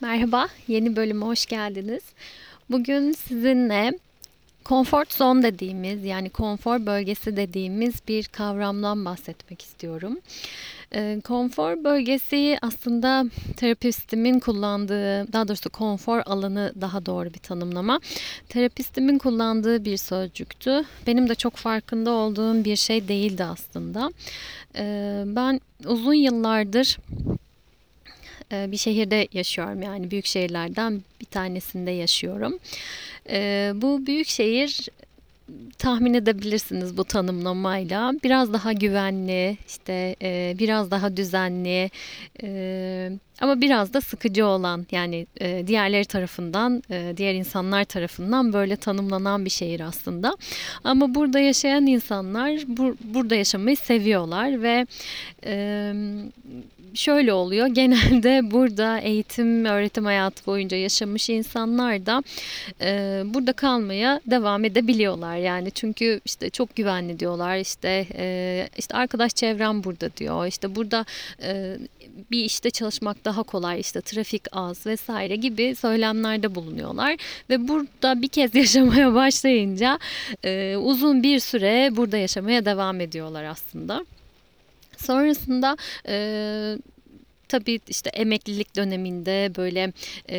Merhaba, yeni bölüme hoş geldiniz. Bugün sizinle comfort zone dediğimiz yani konfor bölgesi dediğimiz bir kavramdan bahsetmek istiyorum. Ee, konfor bölgesi aslında terapistimin kullandığı, daha doğrusu konfor alanı daha doğru bir tanımlama. Terapistimin kullandığı bir sözcüktü. Benim de çok farkında olduğum bir şey değildi aslında. Ee, ben uzun yıllardır bir şehirde yaşıyorum yani büyük şehirlerden bir tanesinde yaşıyorum. E, bu büyük şehir tahmin edebilirsiniz bu tanımlamayla. Biraz daha güvenli, işte e, biraz daha düzenli e, ama biraz da sıkıcı olan yani e, diğerleri tarafından, e, diğer insanlar tarafından böyle tanımlanan bir şehir aslında. Ama burada yaşayan insanlar bur burada yaşamayı seviyorlar ve e, şöyle oluyor. Genelde burada eğitim, öğretim hayatı boyunca yaşamış insanlar da e, burada kalmaya devam edebiliyorlar. Yani çünkü işte çok güvenli diyorlar. İşte e, işte arkadaş çevrem burada diyor. İşte burada e, bir işte çalışmak daha kolay. İşte trafik az vesaire gibi söylemlerde bulunuyorlar ve burada bir kez yaşamaya başlayınca e, uzun bir süre burada yaşamaya devam ediyorlar aslında. Sonrasında e, tabii işte emeklilik döneminde böyle e,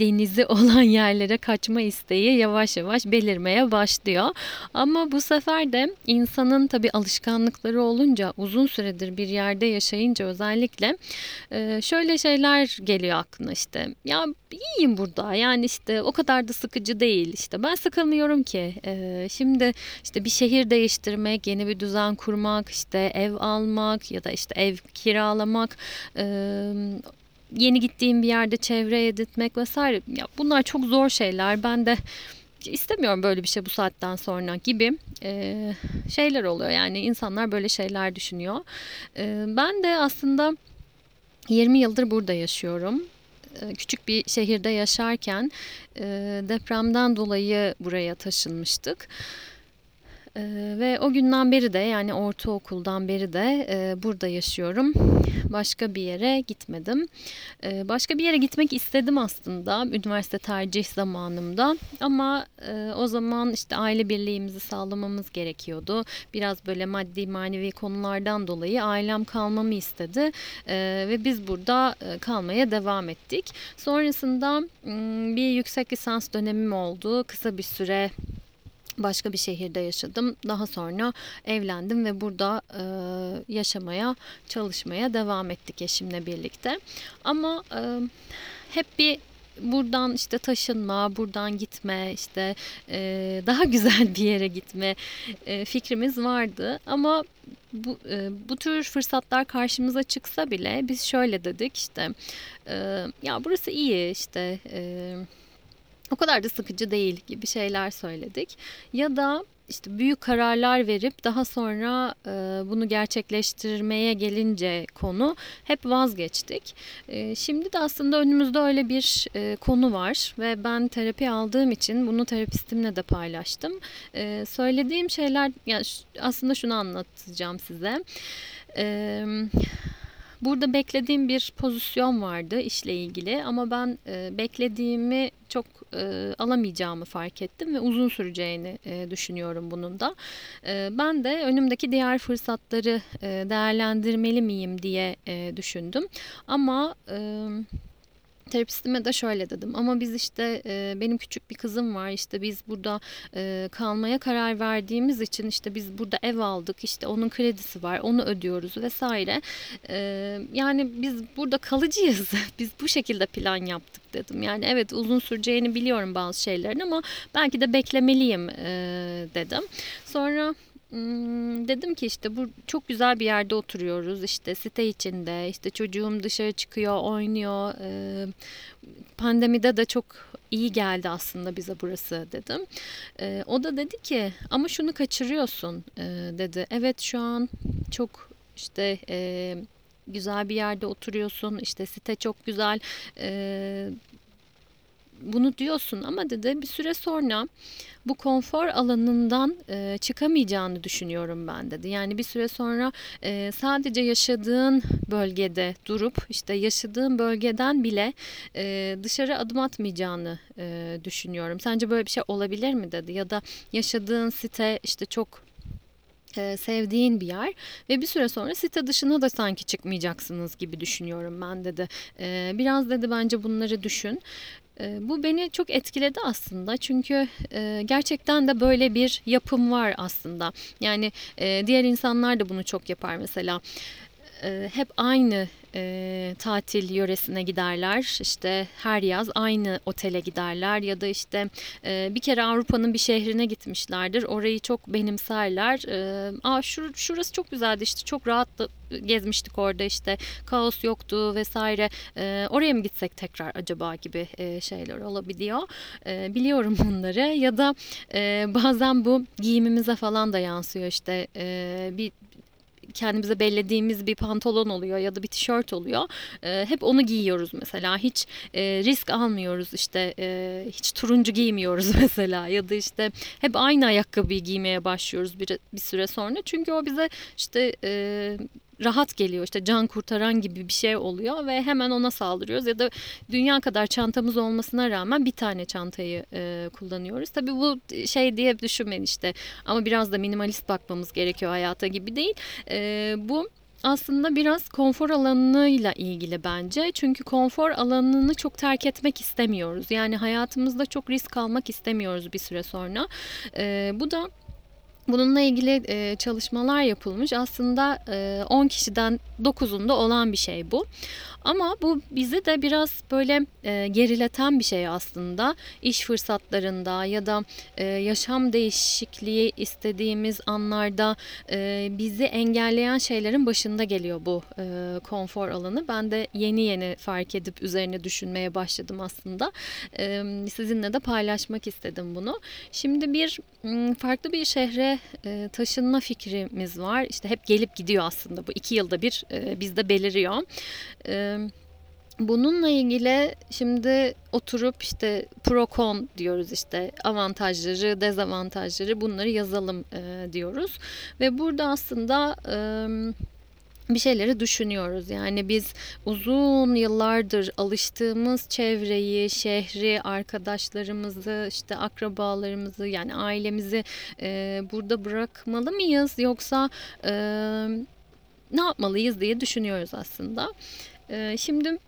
denizi olan yerlere kaçma isteği yavaş yavaş belirmeye başlıyor. Ama bu sefer de insanın tabii alışkanlıkları olunca uzun süredir bir yerde yaşayınca özellikle e, şöyle şeyler geliyor aklına işte ya iyiyim burada yani işte o kadar da sıkıcı değil işte ben sıkılmıyorum ki e, şimdi işte bir şehir değiştirmek yeni bir düzen kurmak işte ev almak ya da işte ev kiralamak e, yeni gittiğim bir yerde çevre editmek vesaire ya bunlar çok zor şeyler. Ben de istemiyorum böyle bir şey bu saatten sonra gibi e, şeyler oluyor. Yani insanlar böyle şeyler düşünüyor. E, ben de aslında 20 yıldır burada yaşıyorum küçük bir şehirde yaşarken depremden dolayı buraya taşınmıştık. Ee, ve o günden beri de yani ortaokuldan beri de e, burada yaşıyorum. Başka bir yere gitmedim. Ee, başka bir yere gitmek istedim aslında üniversite tercih zamanımda. Ama e, o zaman işte aile birliğimizi sağlamamız gerekiyordu. Biraz böyle maddi manevi konulardan dolayı ailem kalmamı istedi. E, ve biz burada e, kalmaya devam ettik. Sonrasında bir yüksek lisans dönemim oldu. Kısa bir süre başka bir şehirde yaşadım. Daha sonra evlendim ve burada e, yaşamaya, çalışmaya devam ettik eşimle birlikte. Ama e, hep bir buradan işte taşınma, buradan gitme, işte e, daha güzel bir yere gitme e, fikrimiz vardı. Ama bu e, bu tür fırsatlar karşımıza çıksa bile biz şöyle dedik işte e, ya burası iyi işte e, o kadar da sıkıcı değil gibi şeyler söyledik. Ya da işte büyük kararlar verip daha sonra e, bunu gerçekleştirmeye gelince konu hep vazgeçtik. E, şimdi de aslında önümüzde öyle bir e, konu var ve ben terapi aldığım için bunu terapistimle de paylaştım. E, söylediğim şeyler yani aslında şunu anlatacağım size. E, Burada beklediğim bir pozisyon vardı işle ilgili ama ben e, beklediğimi çok e, alamayacağımı fark ettim ve uzun süreceğini e, düşünüyorum bunun da. E, ben de önümdeki diğer fırsatları e, değerlendirmeli miyim diye e, düşündüm. Ama e, terapistime de şöyle dedim. Ama biz işte e, benim küçük bir kızım var. İşte biz burada e, kalmaya karar verdiğimiz için işte biz burada ev aldık. İşte onun kredisi var onu ödüyoruz vesaire. E, yani biz burada kalıcıyız. Biz bu şekilde plan yaptık dedim. Yani evet uzun süreceğini biliyorum bazı şeylerin ama belki de beklemeliyim e, dedim. Sonra dedim ki işte bu çok güzel bir yerde oturuyoruz işte site içinde işte çocuğum dışarı çıkıyor oynuyor ee, pandemide de çok iyi geldi aslında bize burası dedim. Ee, o da dedi ki ama şunu kaçırıyorsun ee, dedi. Evet şu an çok işte e, güzel bir yerde oturuyorsun işte site çok güzel e, bunu diyorsun ama dedi bir süre sonra bu konfor alanından e, çıkamayacağını düşünüyorum ben dedi. Yani bir süre sonra e, sadece yaşadığın bölgede durup işte yaşadığın bölgeden bile e, dışarı adım atmayacağını e, düşünüyorum. Sence böyle bir şey olabilir mi dedi ya da yaşadığın site işte çok e, sevdiğin bir yer ve bir süre sonra site dışına da sanki çıkmayacaksınız gibi düşünüyorum ben dedi. E, biraz dedi bence bunları düşün. E, bu beni çok etkiledi aslında çünkü e, gerçekten de böyle bir yapım var aslında. Yani e, diğer insanlar da bunu çok yapar mesela hep aynı e, tatil yöresine giderler. İşte her yaz aynı otele giderler ya da işte e, bir kere Avrupa'nın bir şehrine gitmişlerdir. Orayı çok benimserler. E, Aa şur, şurası çok güzeldi işte çok rahat gezmiştik orada işte kaos yoktu vesaire. E, oraya mı gitsek tekrar acaba gibi e, şeyler olabiliyor. E, biliyorum bunları ya da e, bazen bu giyimimize falan da yansıyor işte e, bir kendimize bellediğimiz bir pantolon oluyor ya da bir tişört oluyor. E, hep onu giyiyoruz mesela. Hiç e, risk almıyoruz işte e, hiç turuncu giymiyoruz mesela ya da işte hep aynı ayakkabıyı giymeye başlıyoruz bir, bir süre sonra. Çünkü o bize işte e, rahat geliyor işte can kurtaran gibi bir şey oluyor ve hemen ona saldırıyoruz ya da dünya kadar çantamız olmasına rağmen bir tane çantayı e, kullanıyoruz. Tabii bu şey diye düşünmeyin işte ama biraz da minimalist bakmamız gerekiyor hayata gibi değil. E, bu aslında biraz konfor alanıyla ilgili bence. Çünkü konfor alanını çok terk etmek istemiyoruz. Yani hayatımızda çok risk almak istemiyoruz bir süre sonra. E, bu da Bununla ilgili e, çalışmalar yapılmış. Aslında e, 10 kişiden 9'unda olan bir şey bu. Ama bu bizi de biraz böyle e, gerileten bir şey aslında. İş fırsatlarında ya da e, yaşam değişikliği istediğimiz anlarda e, bizi engelleyen şeylerin başında geliyor bu e, konfor alanı. Ben de yeni yeni fark edip üzerine düşünmeye başladım aslında. E, sizinle de paylaşmak istedim bunu. Şimdi bir farklı bir şehre e, taşınma fikrimiz var. İşte hep gelip gidiyor aslında bu iki yılda bir e, bizde beliriyor. E, bununla ilgili şimdi oturup işte pro con diyoruz işte avantajları, dezavantajları bunları yazalım e, diyoruz. Ve burada aslında... E, bir şeyleri düşünüyoruz. Yani biz uzun yıllardır alıştığımız çevreyi, şehri, arkadaşlarımızı, işte akrabalarımızı yani ailemizi e, burada bırakmalı mıyız yoksa e, ne yapmalıyız diye düşünüyoruz aslında. E, şimdi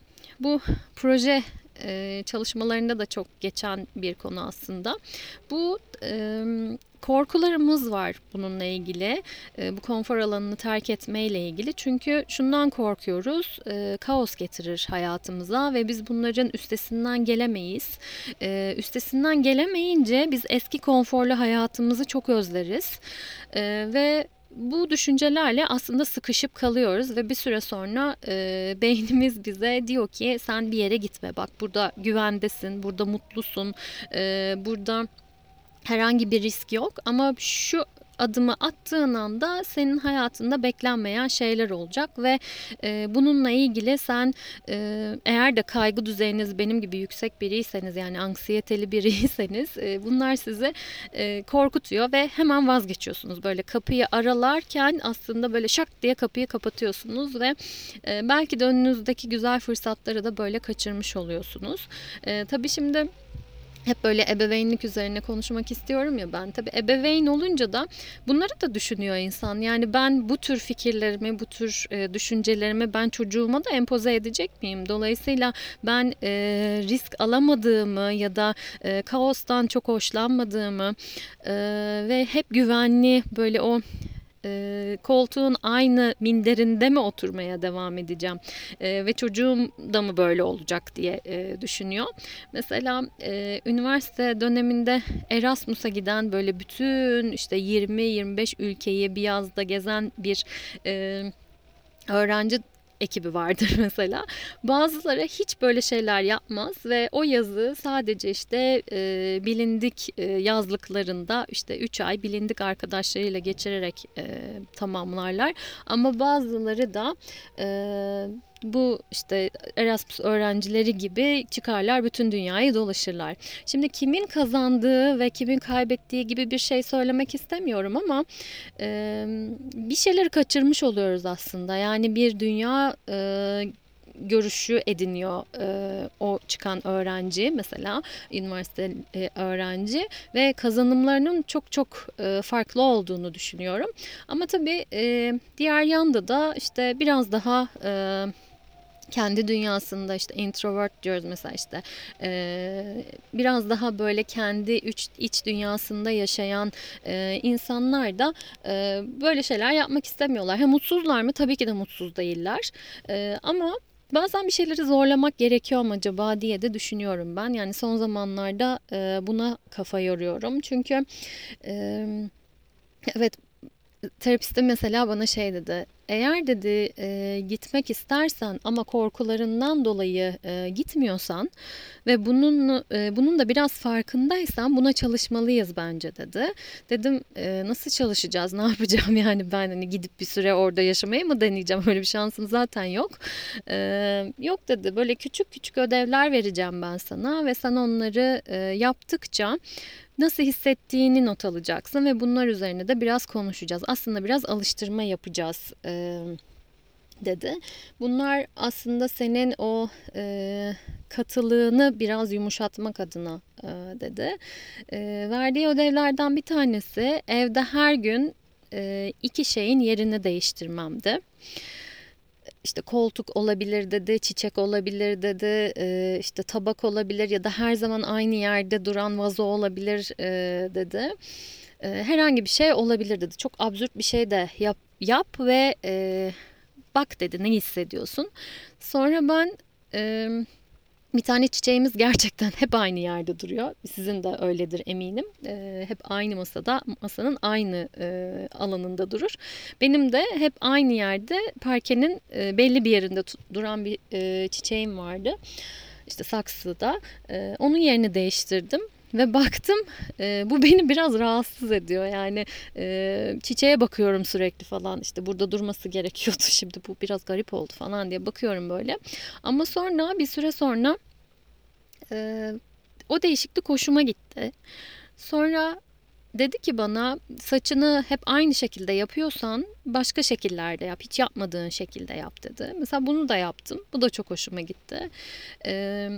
bu proje e, çalışmalarında da çok geçen bir konu aslında. Bu e, korkularımız var bununla ilgili. E, bu konfor alanını terk etmeyle ilgili. Çünkü şundan korkuyoruz. E, kaos getirir hayatımıza ve biz bunların üstesinden gelemeyiz. E, üstesinden gelemeyince biz eski konforlu hayatımızı çok özleriz. Ve bu düşüncelerle aslında sıkışıp kalıyoruz ve bir süre sonra e, beynimiz bize diyor ki sen bir yere gitme bak burada güvendesin, burada mutlusun, e, burada herhangi bir risk yok. Ama şu adımı attığın anda senin hayatında beklenmeyen şeyler olacak ve e, bununla ilgili sen e, eğer de kaygı düzeyiniz benim gibi yüksek biriyseniz yani anksiyeteli biriyseniz e, bunlar sizi e, korkutuyor ve hemen vazgeçiyorsunuz. Böyle kapıyı aralarken aslında böyle şak diye kapıyı kapatıyorsunuz ve e, belki de önünüzdeki güzel fırsatları da böyle kaçırmış oluyorsunuz. E, tabii şimdi hep böyle ebeveynlik üzerine konuşmak istiyorum ya ben. Tabii ebeveyn olunca da bunları da düşünüyor insan. Yani ben bu tür fikirlerimi, bu tür e, düşüncelerimi ben çocuğuma da empoze edecek miyim? Dolayısıyla ben e, risk alamadığımı ya da e, kaostan çok hoşlanmadığımı e, ve hep güvenli böyle o e, koltuğun aynı minderinde mi oturmaya devam edeceğim e, ve çocuğum da mı böyle olacak diye e, düşünüyor. Mesela e, üniversite döneminde Erasmus'a giden böyle bütün işte 20-25 ülkeyi bir yazda gezen bir e, öğrenci ekibi vardır mesela. Bazıları hiç böyle şeyler yapmaz ve o yazı sadece işte e, bilindik e, yazlıklarında işte 3 ay bilindik arkadaşlarıyla geçirerek e, tamamlarlar. Ama bazıları da e, bu işte Erasmus öğrencileri gibi çıkarlar bütün dünyayı dolaşırlar. Şimdi kimin kazandığı ve kimin kaybettiği gibi bir şey söylemek istemiyorum ama e, bir şeyleri kaçırmış oluyoruz aslında. Yani bir dünya e, görüşü ediniyor e, o çıkan öğrenci mesela üniversite e, öğrenci ve kazanımlarının çok çok e, farklı olduğunu düşünüyorum. Ama tabii e, diğer yanda da işte biraz daha e, kendi dünyasında işte introvert diyoruz mesela işte e, biraz daha böyle kendi iç, iç dünyasında yaşayan e, insanlar da e, böyle şeyler yapmak istemiyorlar. Ha mutsuzlar mı? Tabii ki de mutsuz değiller. E, ama Bazen bir şeyleri zorlamak gerekiyor mu acaba diye de düşünüyorum ben. Yani son zamanlarda e, buna kafa yoruyorum. Çünkü e, evet terapistim mesela bana şey dedi. Eğer dedi e, gitmek istersen ama korkularından dolayı e, gitmiyorsan ve bunun e, bunun da biraz farkındaysan buna çalışmalıyız bence dedi. Dedim e, nasıl çalışacağız? Ne yapacağım yani ben hani gidip bir süre orada yaşamayı mı deneyeceğim? Öyle bir şansım zaten yok. E, yok dedi. Böyle küçük küçük ödevler vereceğim ben sana ve sen onları e, yaptıkça nasıl hissettiğini not alacaksın ve bunlar üzerine de biraz konuşacağız. Aslında biraz alıştırma yapacağız e, dedi. Bunlar aslında senin o e, katılığını biraz yumuşatmak adına e, dedi. E, verdiği ödevlerden bir tanesi evde her gün e, iki şeyin yerini değiştirmemdi işte koltuk olabilir dedi, çiçek olabilir dedi, e, işte tabak olabilir ya da her zaman aynı yerde duran vazo olabilir e, dedi. E, herhangi bir şey olabilir dedi. Çok absürt bir şey de yap, yap ve e, bak dedi ne hissediyorsun. Sonra ben e, bir tane çiçeğimiz gerçekten hep aynı yerde duruyor. Sizin de öyledir eminim. E, hep aynı masada, masanın aynı e, alanında durur. Benim de hep aynı yerde parkenin e, belli bir yerinde duran bir e, çiçeğim vardı. İşte saksıda. E, onun yerini değiştirdim. Ve baktım e, bu beni biraz rahatsız ediyor. Yani e, çiçeğe bakıyorum sürekli falan işte burada durması gerekiyordu şimdi bu biraz garip oldu falan diye bakıyorum böyle. Ama sonra bir süre sonra e, o değişiklik hoşuma gitti. Sonra dedi ki bana saçını hep aynı şekilde yapıyorsan başka şekillerde yap. Hiç yapmadığın şekilde yap dedi. Mesela bunu da yaptım. Bu da çok hoşuma gitti. Ee,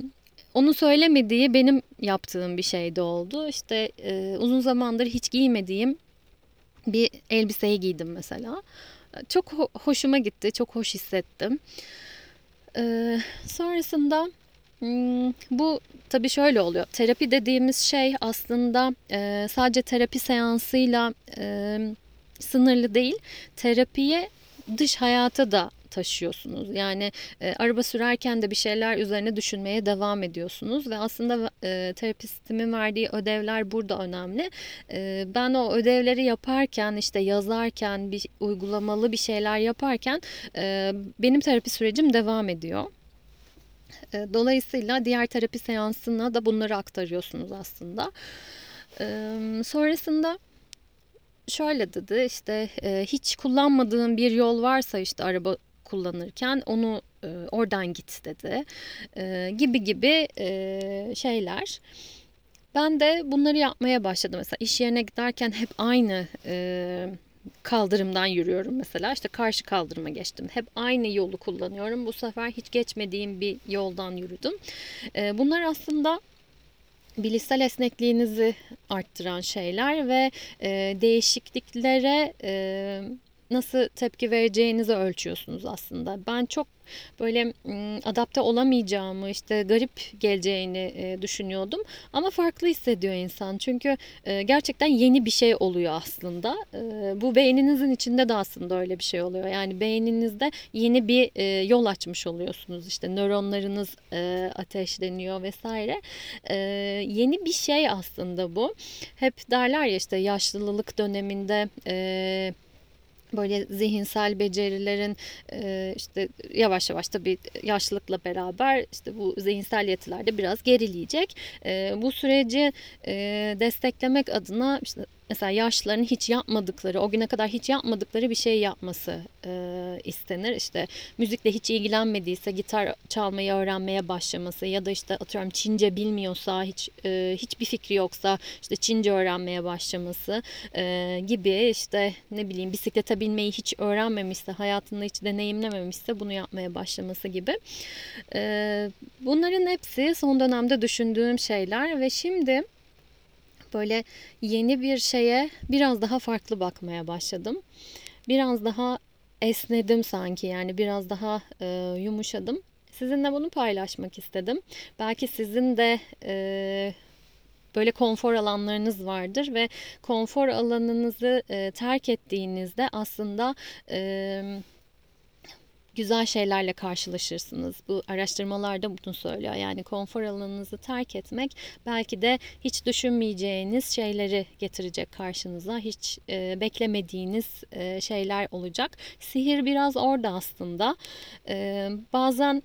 onun söylemediği benim yaptığım bir şey de oldu. İşte e, uzun zamandır hiç giymediğim bir elbiseyi giydim mesela. Çok ho- hoşuma gitti. Çok hoş hissettim. Ee, sonrasında Hmm, bu tabii şöyle oluyor. Terapi dediğimiz şey aslında e, sadece terapi seansıyla e, sınırlı değil. Terapiye dış hayata da taşıyorsunuz. Yani e, araba sürerken de bir şeyler üzerine düşünmeye devam ediyorsunuz ve aslında e, terapistimin verdiği ödevler burada önemli. E, ben o ödevleri yaparken işte yazarken bir uygulamalı bir şeyler yaparken e, benim terapi sürecim devam ediyor. E, dolayısıyla diğer terapi seansına da bunları aktarıyorsunuz aslında. E, sonrasında şöyle dedi işte e, hiç kullanmadığın bir yol varsa işte araba kullanırken onu oradan git dedi gibi gibi şeyler. Ben de bunları yapmaya başladım. Mesela iş yerine giderken hep aynı kaldırımdan yürüyorum mesela. İşte karşı kaldırıma geçtim. Hep aynı yolu kullanıyorum. Bu sefer hiç geçmediğim bir yoldan yürüdüm. Ee, bunlar aslında bilişsel esnekliğinizi arttıran şeyler ve e, değişikliklere e, nasıl tepki vereceğinizi ölçüyorsunuz aslında. Ben çok böyle adapte olamayacağımı işte garip geleceğini e, düşünüyordum. Ama farklı hissediyor insan. Çünkü e, gerçekten yeni bir şey oluyor aslında. E, bu beyninizin içinde de aslında öyle bir şey oluyor. Yani beyninizde yeni bir yol açmış oluyorsunuz. İşte nöronlarınız ateşleniyor vesaire. Yeni bir şey aslında bu. Hep derler ya işte yaşlılık döneminde böyle zihinsel becerilerin e, işte yavaş yavaş tabii yaşlılıkla beraber işte bu zihinsel yetiler de biraz gerileyecek. E, bu süreci e, desteklemek adına işte mesela yaşlıların hiç yapmadıkları, o güne kadar hiç yapmadıkları bir şey yapması e, istenir. İşte müzikle hiç ilgilenmediyse gitar çalmayı öğrenmeye başlaması ya da işte atıyorum Çince bilmiyorsa, hiç e, hiçbir fikri yoksa işte Çince öğrenmeye başlaması e, gibi işte ne bileyim bisiklete binmeyi hiç öğrenmemişse, hayatında hiç deneyimlememişse bunu yapmaya başlaması gibi. E, bunların hepsi son dönemde düşündüğüm şeyler ve şimdi böyle yeni bir şeye biraz daha farklı bakmaya başladım. Biraz daha esnedim sanki yani biraz daha e, yumuşadım. Sizinle bunu paylaşmak istedim. Belki sizin de e, böyle konfor alanlarınız vardır ve konfor alanınızı e, terk ettiğinizde aslında e, güzel şeylerle karşılaşırsınız. Bu araştırmalar da bunu söylüyor. Yani konfor alanınızı terk etmek belki de hiç düşünmeyeceğiniz şeyleri getirecek karşınıza. Hiç e, beklemediğiniz e, şeyler olacak. Sihir biraz orada aslında. E, bazen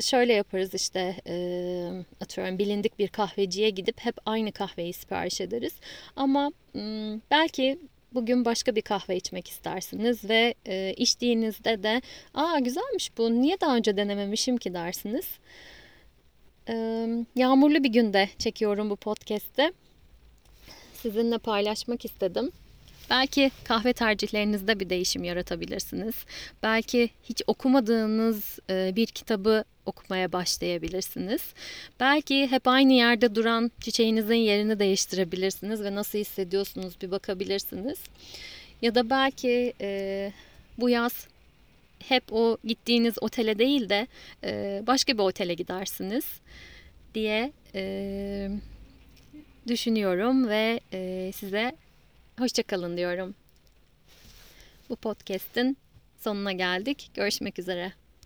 şöyle yaparız işte e, atıyorum bilindik bir kahveciye gidip hep aynı kahveyi sipariş ederiz. Ama belki bugün başka bir kahve içmek istersiniz ve e, içtiğinizde de aa güzelmiş bu niye daha önce denememişim ki dersiniz. E, yağmurlu bir günde çekiyorum bu podcast'i. Sizinle paylaşmak istedim. Belki kahve tercihlerinizde bir değişim yaratabilirsiniz. Belki hiç okumadığınız e, bir kitabı okumaya başlayabilirsiniz. Belki hep aynı yerde duran çiçeğinizin yerini değiştirebilirsiniz ve nasıl hissediyorsunuz bir bakabilirsiniz. Ya da belki e, bu yaz hep o gittiğiniz otele değil de e, başka bir otele gidersiniz diye e, düşünüyorum ve e, size hoşçakalın diyorum. Bu podcast'in sonuna geldik. Görüşmek üzere.